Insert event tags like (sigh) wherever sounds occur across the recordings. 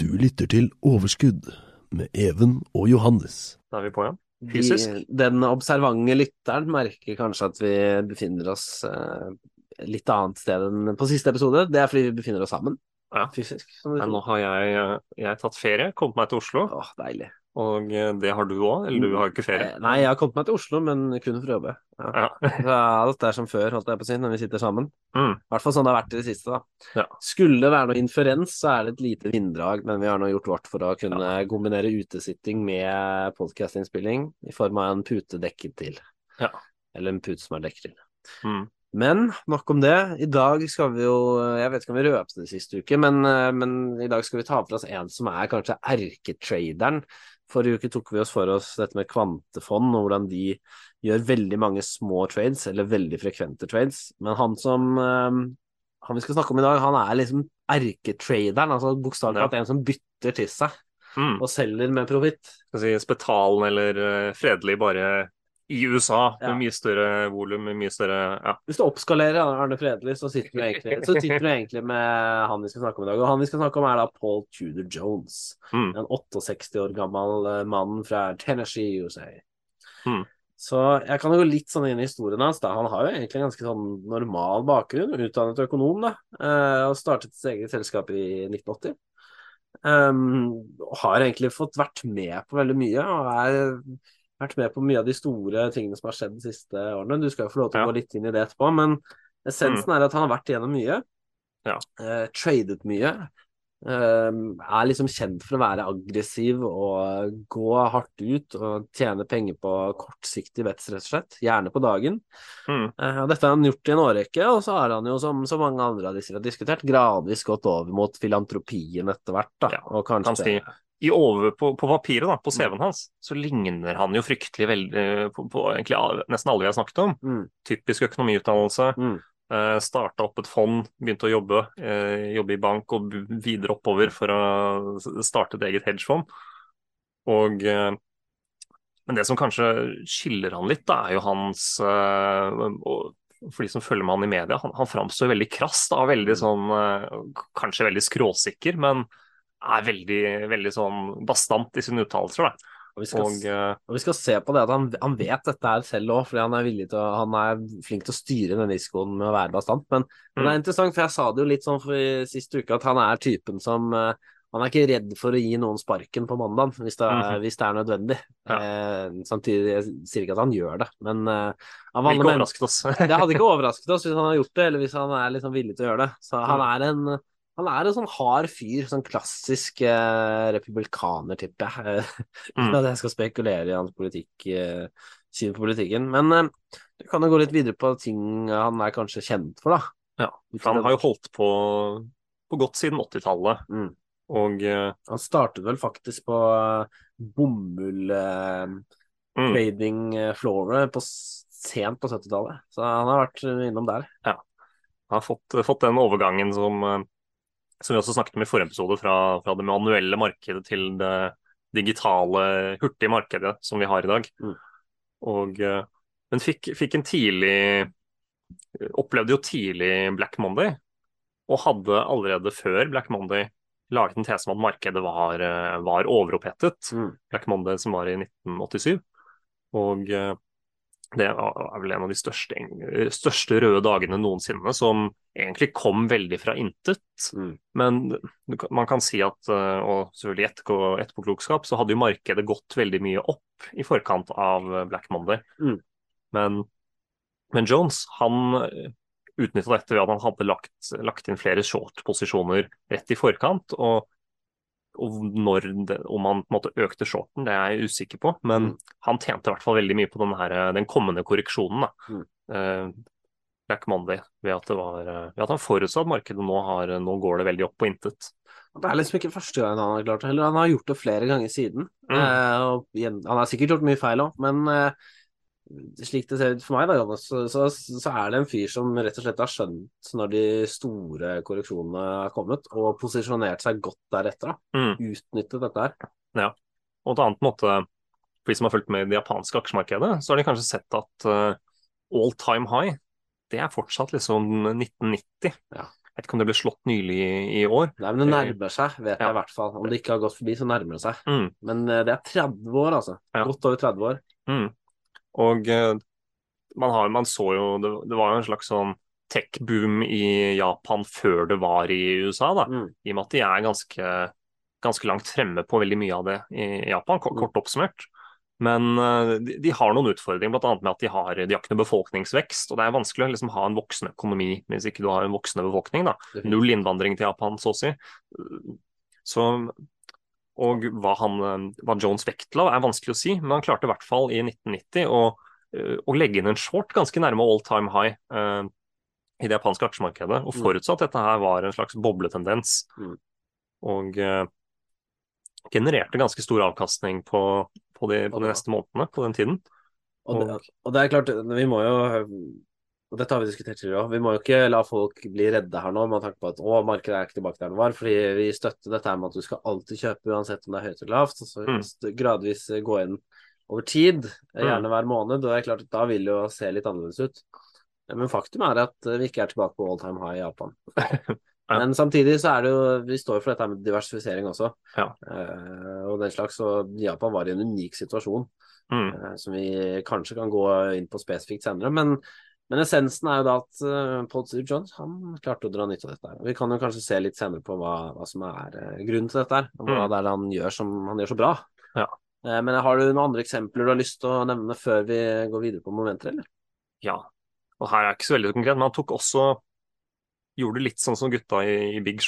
Du lytter til Overskudd med Even og Johannes. Da er vi på, ja. Fysisk. Vi, den observante lytteren merker kanskje at vi befinner oss eh, litt annet sted enn på siste episode. Det er fordi vi befinner oss sammen Ja. fysisk. Men nå har jeg, jeg har tatt ferie, kommet meg til Oslo. Åh, deilig. Og eh, det har du òg, eller du har ikke ferie? Eh, Nei, jeg har kommet meg til Oslo, men kun for å jobbe. Ja. Ja. (laughs) Alt er som før, holdt jeg på å si, når vi sitter sammen. Mm. Hvert fall sånn det har vært i det siste, da. Ja. Skulle det være noe inferens, så er det et lite vinddrag, men vi har nå gjort vårt for å kunne kombinere utesitting med podkastinnspilling i form av en pute dekket til. Ja. Eller en pute som er dekket til. Mm. Men nok om det. I dag skal vi jo Jeg vet ikke om vi røpte det siste uke, men, eh, men i dag skal vi ta for oss en som er kanskje erketraderen. Forrige uke tok vi oss for oss dette med kvantefond og hvordan de gjør veldig mange små trades, eller veldig frekvente trades. Men han som eh, han vi skal snakke om i dag, han er liksom erketraderen, altså bokstavelig Ja. en som bytter til seg Mm. og selger med profitt. Si spetalen eller eh, fredelig bare i USA, Ja. med mye større volum, med mye større Ja. Hvis du oppskalerer Arne Fredelig, så sitter du (laughs) egentlig, så sitter du egentlig med han vi skal snakke om i dag. Og han vi skal snakke om er da Paul Tudor Jones. Mm. En 68 år gammel eh, mann fra Tennessee, USA. Mm. Så jeg kan jo gå litt sånn inn i historien hans. da. Han har jo egentlig en ganske sånn normal bakgrunn, utdannet økonom, da. eh, Og startet sitt eget selskap i 1980. Um, og har egentlig fått vært med på veldig mye, og er vært med på mye av de store tingene som har skjedd de siste årene. Du skal jo få lov til å gå litt inn i det etterpå, men essensen er at han har vært igjennom mye. Ja. eh, tradet mye. eh, er liksom kjent for å være aggressiv og gå hardt ut og tjene penger på kortsiktig vets, rett og slett. Gjerne på dagen. Mm. Eh, dette har han gjort i en årrekke, og så har han jo, som så mange andre av disse vi har diskutert, gradvis gått over mot filantropien etter hvert. Da. Ja, og kan kanskje. I over, på, på papiret, da, på CV-en hans, så ligner han jo fryktelig veldig på, på egentlig nesten alle vi har snakket om. Mm. Typisk økonomiutdannelse. Mm. Eh, Starta opp et fond, begynte å jobbe. Eh, jobbe i bank og videre oppover for å starte et eget hedgefond. Og eh, Men det som kanskje skiller han litt, da, er jo hans eh, For de som følger med han i media, han, han framstår veldig krass. da, veldig sånn, eh, Kanskje veldig skråsikker, men er veldig, veldig sånn bastant i sine uttalelser. da. Og vi skal, Og eh, og vi skal se på det at han, han vet dette her selv òg, fordi han er til han er flink til å styre den risikoen med å være bastant. Men, men det er interessant, for jeg sa det jo litt sånn for i siste uke, at han er typen som eh, han er ikke redd for å gi noen sparken på mandag hvis det Mhm. hvis det er nødvendig. Ja. Eh, samtidig jeg sier ikke at han gjør det, men eh, av alle ikke overrasket oss. (laughs) Det hadde ikke overrasket oss hvis han hadde gjort det, eller hvis han er liksom villig til å gjøre det. Så han Mm. er en, han er en sånn hard fyr, sånn klassisk eh, republikaner, tipper jeg. (laughs) Mm. At jeg skal spekulere i hans politikk, eh, syn på politikken. Men eh, du kan jo gå litt videre på ting han er kanskje kjent for, da. Ja, for han har jo holdt på, på godt siden 80-tallet. Mm. Og eh, Han startet vel faktisk på eh, mm, trading eh, på sent på 70-tallet. Så han har vært innom der. han har fått, fått den overgangen som, som vi også snakket om i forrige episode, fra, fra det manuelle markedet til det digitale, hurtige markedet som vi har i dag. Mm. Og, eh, men fikk, fikk en tidlig Opplevde jo tidlig Black Monday, og hadde allerede før Black Monday laget en tese om at markedet var, eh, var overopphetet. Mm. Black Monday som var i 1987. Og eh, det er vel en av de største, største røde dagene noensinne, som egentlig kom veldig fra intet. Mm. Men man kan si at, eh, og selvfølgelig etterpå- etterpåklokskap, så hadde jo markedet gått veldig mye opp i forkant av eh, Black Monday. Mm. Men, men Jones, han utnytta dette ved at han hadde lagt, lagt inn flere short-posisjoner rett i forkant. og når om han på en måte økte shorten, det er jeg usikker på. Men Mm. han tjente i hvert fall veldig mye på den, her, den kommende korreksjonen. Da. Mm. Eh, Black Monday, ved at, det var, eh, ved at han forutså at markedet nå, har, nå går det veldig opp på intet. Det er liksom ikke første gang han har klart det heller. Han har gjort det flere ganger siden. Mm. Uh, og han har sikkert gjort mye feil òg, men eh, slik det ser ut for meg, da, Jonas, så, så, så er det en fyr som rett og slett har skjønt når de store korreksjonene er kommet, og posisjonert seg godt deretter. da. Mm. Utnyttet dette her. Ja. Og på en annen måte, for de som har fulgt med i det japanske aksjemarkedet, så har de kanskje sett at uh, all time high, det er fortsatt liksom 1990. Ja. Jeg vet ikke om det ble slått nylig i, år. Nei, men det nærmer seg, vet Ja. jeg i hvert fall. Om det ikke har gått forbi, så nærmer det seg. Mm. Men eh, det er 30 år, altså. Ja. Godt over 30 år. Mm. Og eh, man, har, man så jo det, det var jo en slags sånn tech-boom i Japan før det var i USA, da. Mm. I og med at de er ganske, ganske langt fremme på veldig mye av det i Japan, kort, kort oppsummert. Men eh, de, de har noen utfordringer, bl.a. med at de har, de har ikke noe befolkningsvekst. Og det er vanskelig å liksom ha en voksende økonomi hvis ikke du har en voksende befolkning. da. Null innvandring til Japan, så å si. Så, og hva, han, hva Jones vektla, er vanskelig å si, men han klarte i hvert fall i 1990 å, eh, å legge inn en short ganske nærme all time high eh, i det japanske aksjemarkedet, og Mm. forutsatt at dette her var en slags bobletendens. Mm. Og eh, genererte ganske stor avkastning på, på, de, på de neste månedene på den tiden. Og det, og det er klart, vi må jo og dette har vi diskutert tidligere òg. vi må jo ikke la folk bli redde her nå med tanke på at å, markedet er ikke tilbake der det var. fordi vi støtter dette med at du skal alltid kjøpe uansett om det er høyt eller lavt. og så Mm. gradvis gå inn over tid, Mm. gjerne hver måned. og det er klart at Da vil det jo se litt annerledes ut. Men faktum er at vi ikke er tilbake på all time high i Japan. (laughs) Ja. Men samtidig så er det jo Vi står for dette med diversifisering også. Ja. uh, og den slags. Og Japan var i en unik situasjon Mm. uh, som vi kanskje kan gå inn på spesifikt senere. Men, men essensen er jo da at uh, Paul Steve Jones han klarte å dra nytte av dette. her. Vi kan jo kanskje se litt senere på hva, hva som er uh, grunnen til dette, her, og hva Mm. det er han gjør som han gjør så bra. Ja. Uh, men har du noen andre eksempler du har lyst til å nevne før vi går videre på momenter, eller? Ja, og her er jeg ikke så veldig konkret, men han tok også Gjorde litt sånn som gutta i, i Big,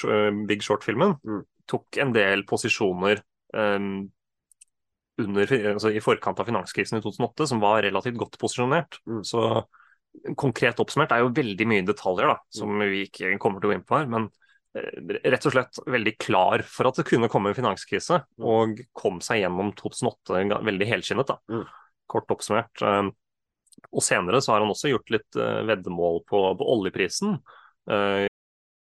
Big Short-filmen. Mm. Tok en del posisjoner um, under, altså i forkant av finanskrisen i 2008 som var relativt godt posisjonert. Mm. Så konkret oppsummert er jo veldig mye detaljer da, som vi ikke kommer til å gå inn på her. Men eh, rett og slett veldig klar for at det kunne komme en finanskrise, Mm. og kom seg gjennom 2008 veldig helskinnet. da. Mm. Kort oppsummert. Um, og senere så har han også gjort litt eh, veddemål på, på oljeprisen. Eh,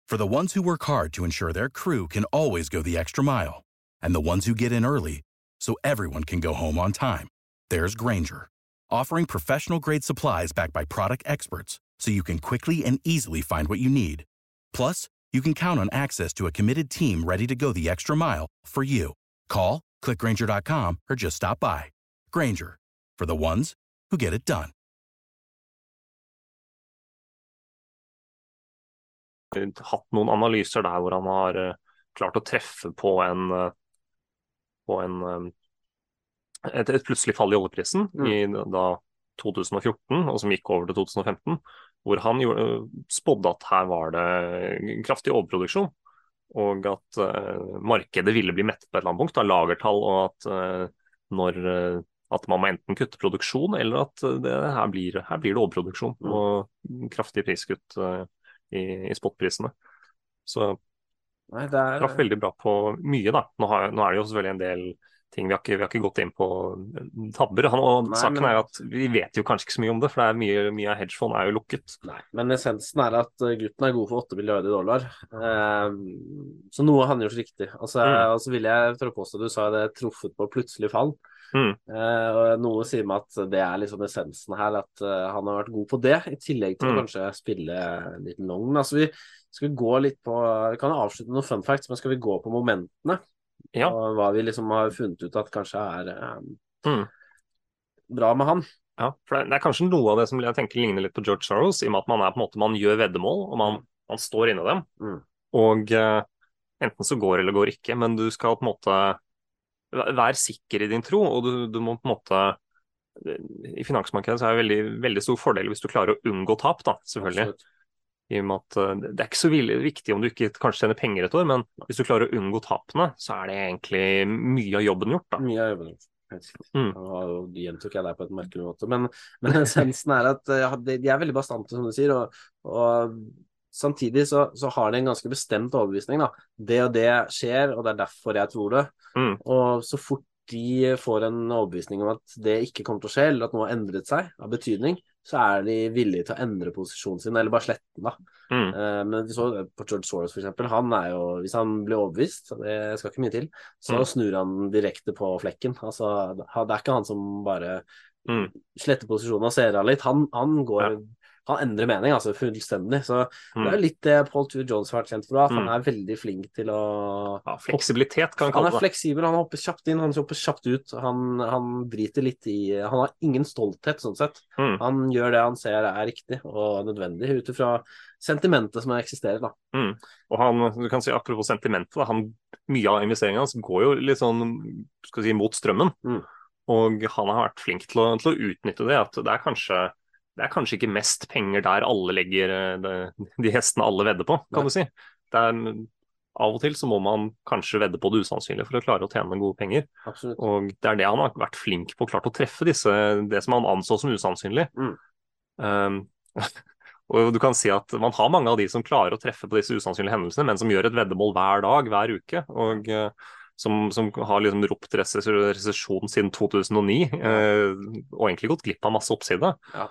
For the ones who work hard to ensure their crew can always go the extra mile, and the ones who get in early so everyone can go home on time, there's Granger, offering professional grade supplies backed by product experts so you can quickly and easily find what you need. Plus, you can count on access to a committed team ready to go the extra mile for you. Call, clickgranger.com, or just stop by. Granger, for the ones who get it done. hatt noen analyser der han har eh, klart å treffe på en eh, på en eh, et, et plutselig fall i oljeprisen Mm. i da 2014, og som gikk over til 2015, hvor han gjorde, spådde at her var det kraftig overproduksjon. Og at uh, markedet ville bli mettet på et eller annet punkt av lagertall, og at uh, når uh, at man må enten kutte produksjon, eller at det, her, blir, her blir det overproduksjon Mm. og kraftig priskutt i, i spotprisene. Så Nei, det er traff veldig bra på mye, da. Nå, har, nå er det jo selvfølgelig en del ting vi har ikke, vi har ikke gått inn på tabber. Han, og Nei, saken men- er at vi vet jo kanskje ikke så mye om det, for det er mye, mye av hedgefond er jo lukket. Nei, men essensen er at eh, gutten er god for 8 milliarder dollar. Eh, så noe han gjort riktig. Altså, Mm. og så vil jeg tørre påstå du sa det truffet på plutselig fall. Mm. Eh, og noe sier meg at det er liksom essensen her, at uh, han har vært god på det, i tillegg til å Mm. kanskje spille litt long. Men Altså, vi skal vi gå litt på Vi kan avslutte noen fun facts, men skal vi gå på momentene? Ja. Og hva vi liksom har funnet ut at kanskje er um, Mm. bra med han. Ja, for det, er kanskje noe av det som jeg tenker ligner litt på George Soros, i og med at man er på en måte, man gjør veddemål, og man, man står inni dem. Mm. Og uh, enten så går eller går ikke, men du skal på en måte væ- være sikker i din tro, og du, du må på en måte I finansmarkedet så er det veldig, veldig stor fordel hvis du klarer å unngå tap, da, selvfølgelig. Absolutt. I og med at eh, Det er ikke så viktig om du ikke kanskje tjener penger et år, men hvis du klarer å unngå tapene, så er det egentlig mye av jobben gjort. da. Mye av jobben gjort. Mm. Og gjentok jeg deg på et merkelig måte, men, men (laughs) essensen er at eh, de er veldig bastante, som du sier. og, og samtidig så, så har de en ganske bestemt overbevisning. da. Det og det skjer, og det er derfor jeg tror det. Mm. Og så fort de får en overbevisning om at det ikke kommer til å skje, eller at noe har endret seg av betydning, så er de villige til å endre posisjonen sin, eller bare slette den, da. Mm. Eh, men vi så på George Soros, for eksempel. Han er jo, hvis han blir overbevist, det skal ikke mye til, så Mm. snur han direkte på flekken. Altså, det er ikke han som bare Mm. sletter posisjonen og ser av litt. Han, han går Han endrer mening, altså fullstendig. Så det er jo litt det Paul Tour Jones har vært kjent for, at han Mm. er veldig flink til å Ja, fleksibilitet kan han kalle er fleksibel, han hopper kjapt inn, han hopper kjapt ut. Han, han driter litt i Han har ingen stolthet, sånn sett. Mm. Han gjør det han ser er riktig og nødvendig, ut ifra sentimentet som eksisterer, da. Mm. Og han, du kan si Apropos sentimentet, da, han, mye av investeringen hans går jo litt sånn skal vi si, mot strømmen. Mm. Og han har vært flink til å, til å utnytte det. At det er kanskje det er kanskje ikke mest penger der alle legger eh, det, de hestene alle vedder på, kan Nei. du si. Det er, av og til så må man kanskje vedde på det usannsynlige for å klare å tjene gode penger. Absolutt. Og det er det han har vært flink på, klart å treffe disse, det som han anså som usannsynlig. Mm. Um, (laughs) og du kan si at man har mange av de som klarer å treffe på disse usannsynlige hendelsene, men som gjør et veddemål hver dag, hver uke. og uh, som, som har liksom ropt rese- resesjon siden 2009, uh, og egentlig gått glipp av masse oppside. Ja.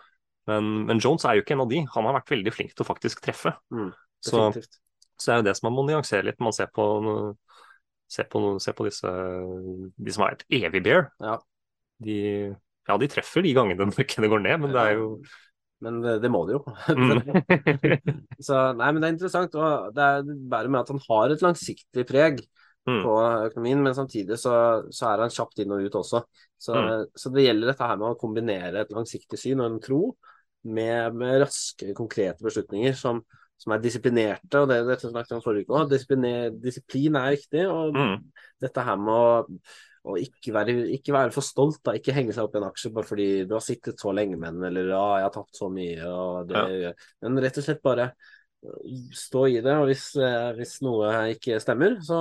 Men, men Jones er jo ikke en av de. Han har vært veldig flink til å faktisk treffe. Mm, Så, så det er jo det som man må nyansere litt når man ser på, ser på, ser på disse De som er et evig bear. Ja. De, ja, de treffer de gangene det går ned, men det er jo Men det, det må det jo. mm. (laughs) Så nei, men det er interessant. Og det er bare med at han har et langsiktig preg Mm. på økonomien, men samtidig så, så er han kjapt inn og ut også. Så, Mm. så det gjelder dette her med å kombinere et langsiktig syn og en tro med, med raske, konkrete beslutninger som, som er disiplinerte. Og det dette snakket om forrige uke. Disiplin er viktig. Og Mm. dette her med å, å ikke, være, ikke være for stolt, da. ikke henge seg opp i en aksje bare fordi du har sittet så lenge med den, eller ja, jeg har tapt så mye. Det, Men rett og slett bare stå i det, og hvis, eh, hvis noe ikke stemmer, så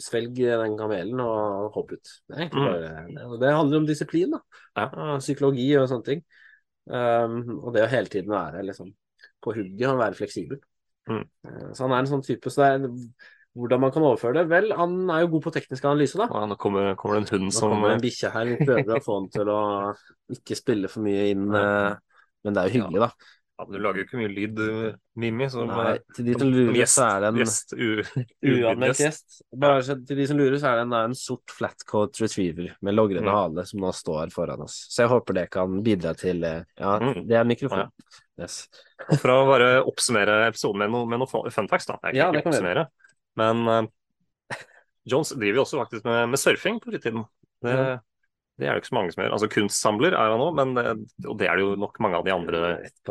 svelg den kamelen og hopp ut. Det, Mm. bare, det, det handler om disiplin, da. Ja. Psykologi og sånne ting. Um, og det å hele tiden være liksom, på hugget og være fleksibel. Mm. Eh, Så han er en sånn type, så er hvordan man kan overføre det. Vel, han er jo god på teknisk analyse, da. Ja, nå kommer, kommer det en hund Nå som kommer det en bikkje her, vi prøver å få han til å ikke spille for mye inn, eh, (laughs) men det er jo hyggelig, da. Ja, Du lager jo ikke mye lyd, du, Mimmi. Nei, til de som- lurer, så er det en gjest, (laughs) uanmeldt gjest. Bare så til de som lurer, så er det en, en sort flatcoat retriever med logrende Mm. hale som nå står foran oss. Så jeg håper det kan bidra til eh, Ja, Mm. det er mikrofon. Yes. Og For å bare oppsummere episoden med noen med fun facts, da. Jeg kan Ja, ikke oppsummere. Men uh, Jones driver jo også faktisk med, med surfing på fritiden. Det, Ja. Det er det ikke så mange som gjør. Altså Kunstsamler er han òg, og det er det jo nok mange av de andre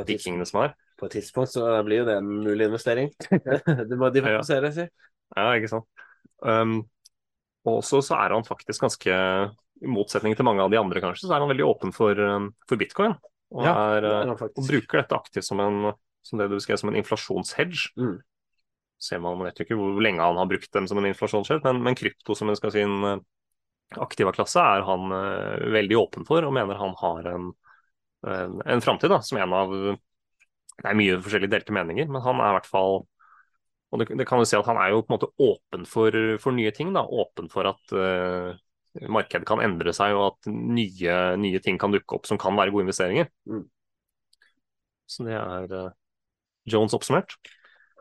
vikingene som er. på et tidspunkt så blir jo det en mulig investering. (laughs) du må diversifisere, si. Ja, ikke sant. Um, og så er han faktisk ganske, i motsetning til mange av de andre kanskje, så er han veldig åpen for, um, for bitcoin. Og, Ja, er, det er han og bruker dette aktivt som en, som det du beskrev, som en inflasjonshedge. Mm. Ser man, man vet jo ikke hvor lenge han har brukt dem som en inflasjonshedge, men, men krypto som en skal si en uh, aktiva klasse er han uh, veldig åpen for, og mener han har en, en, en framtid som en av Det er mye forskjellige delte meninger, men han er i hvert fall og det, det kan jo si at Han er jo på en måte åpen for, for nye ting. da, Åpen for at uh, markedet kan endre seg, og at nye, nye ting kan dukke opp som kan være gode investeringer. Mm. Så det er uh, Jones oppsummert.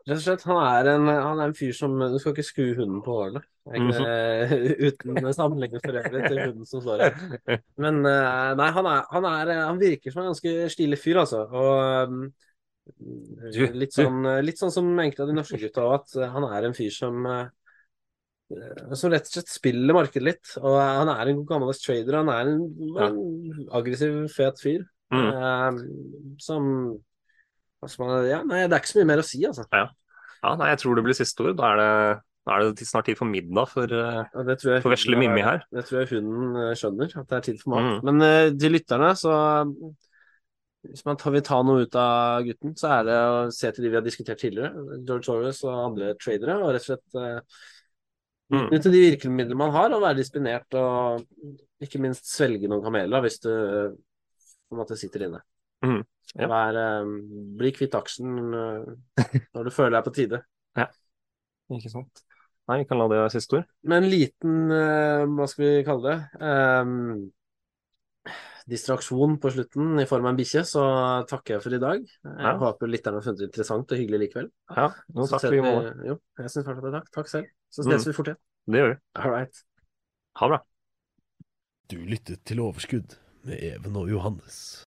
Rett og slett, han er, en, han er en fyr som Du skal ikke skue hunden på hårene. Er uten sammenligning for øvrig til hunden som står her. Men eh, nei, han, er, han, er, han virker som en ganske stilig fyr, altså. Og um, litt, sånn, litt sånn som enkelte av de norske gutta òg, at eh, han er en fyr som eh, som rett og slett spiller markedet litt. Og han er en god gammeldags trader. Han er en, en aggressiv, fet fyr. Mm. eh, som ja, nei, Det er ikke så mye mer å si, altså. Ja, nei, Jeg tror det blir siste ord. Da er det, da er det snart tid for middag for, tror jeg for vesle Mimmi her. Det tror jeg hunden eh, skjønner, at det er tid for mat. Mm. Men de til lytterne, så mm, Hvis man tar, vil ta noe ut av gutten, så er det å se til de vi har diskutert tidligere, George Soros og andre tradere, og rett og slett eh, Mm. utnytte de virkemidlene man har, og være disiplinert og ikke minst svelge noen kameler hvis du eh, på en måte sitter inne. Ja. Vær, eh, bli kvitt aksjen eh, (laughs) når du føler det er på tide. Ja, Ikke sant. Nei, vi kan la det være siste ord. Med en liten, eh, hva skal vi kalle det, eh, distraksjon på slutten i form av en bikkje, så takker jeg for i dag. Jeg Ja. håper lytterne har funnet det interessant og hyggelig likevel. Ja, jo, takk for i morgen. Jo, jeg syns fortsatt det. Takk. Takk selv. Så ses Mm. vi fort igjen. Det gjør vi. All right. Ha det bra. Du lyttet til Overskudd med Even og Johannes.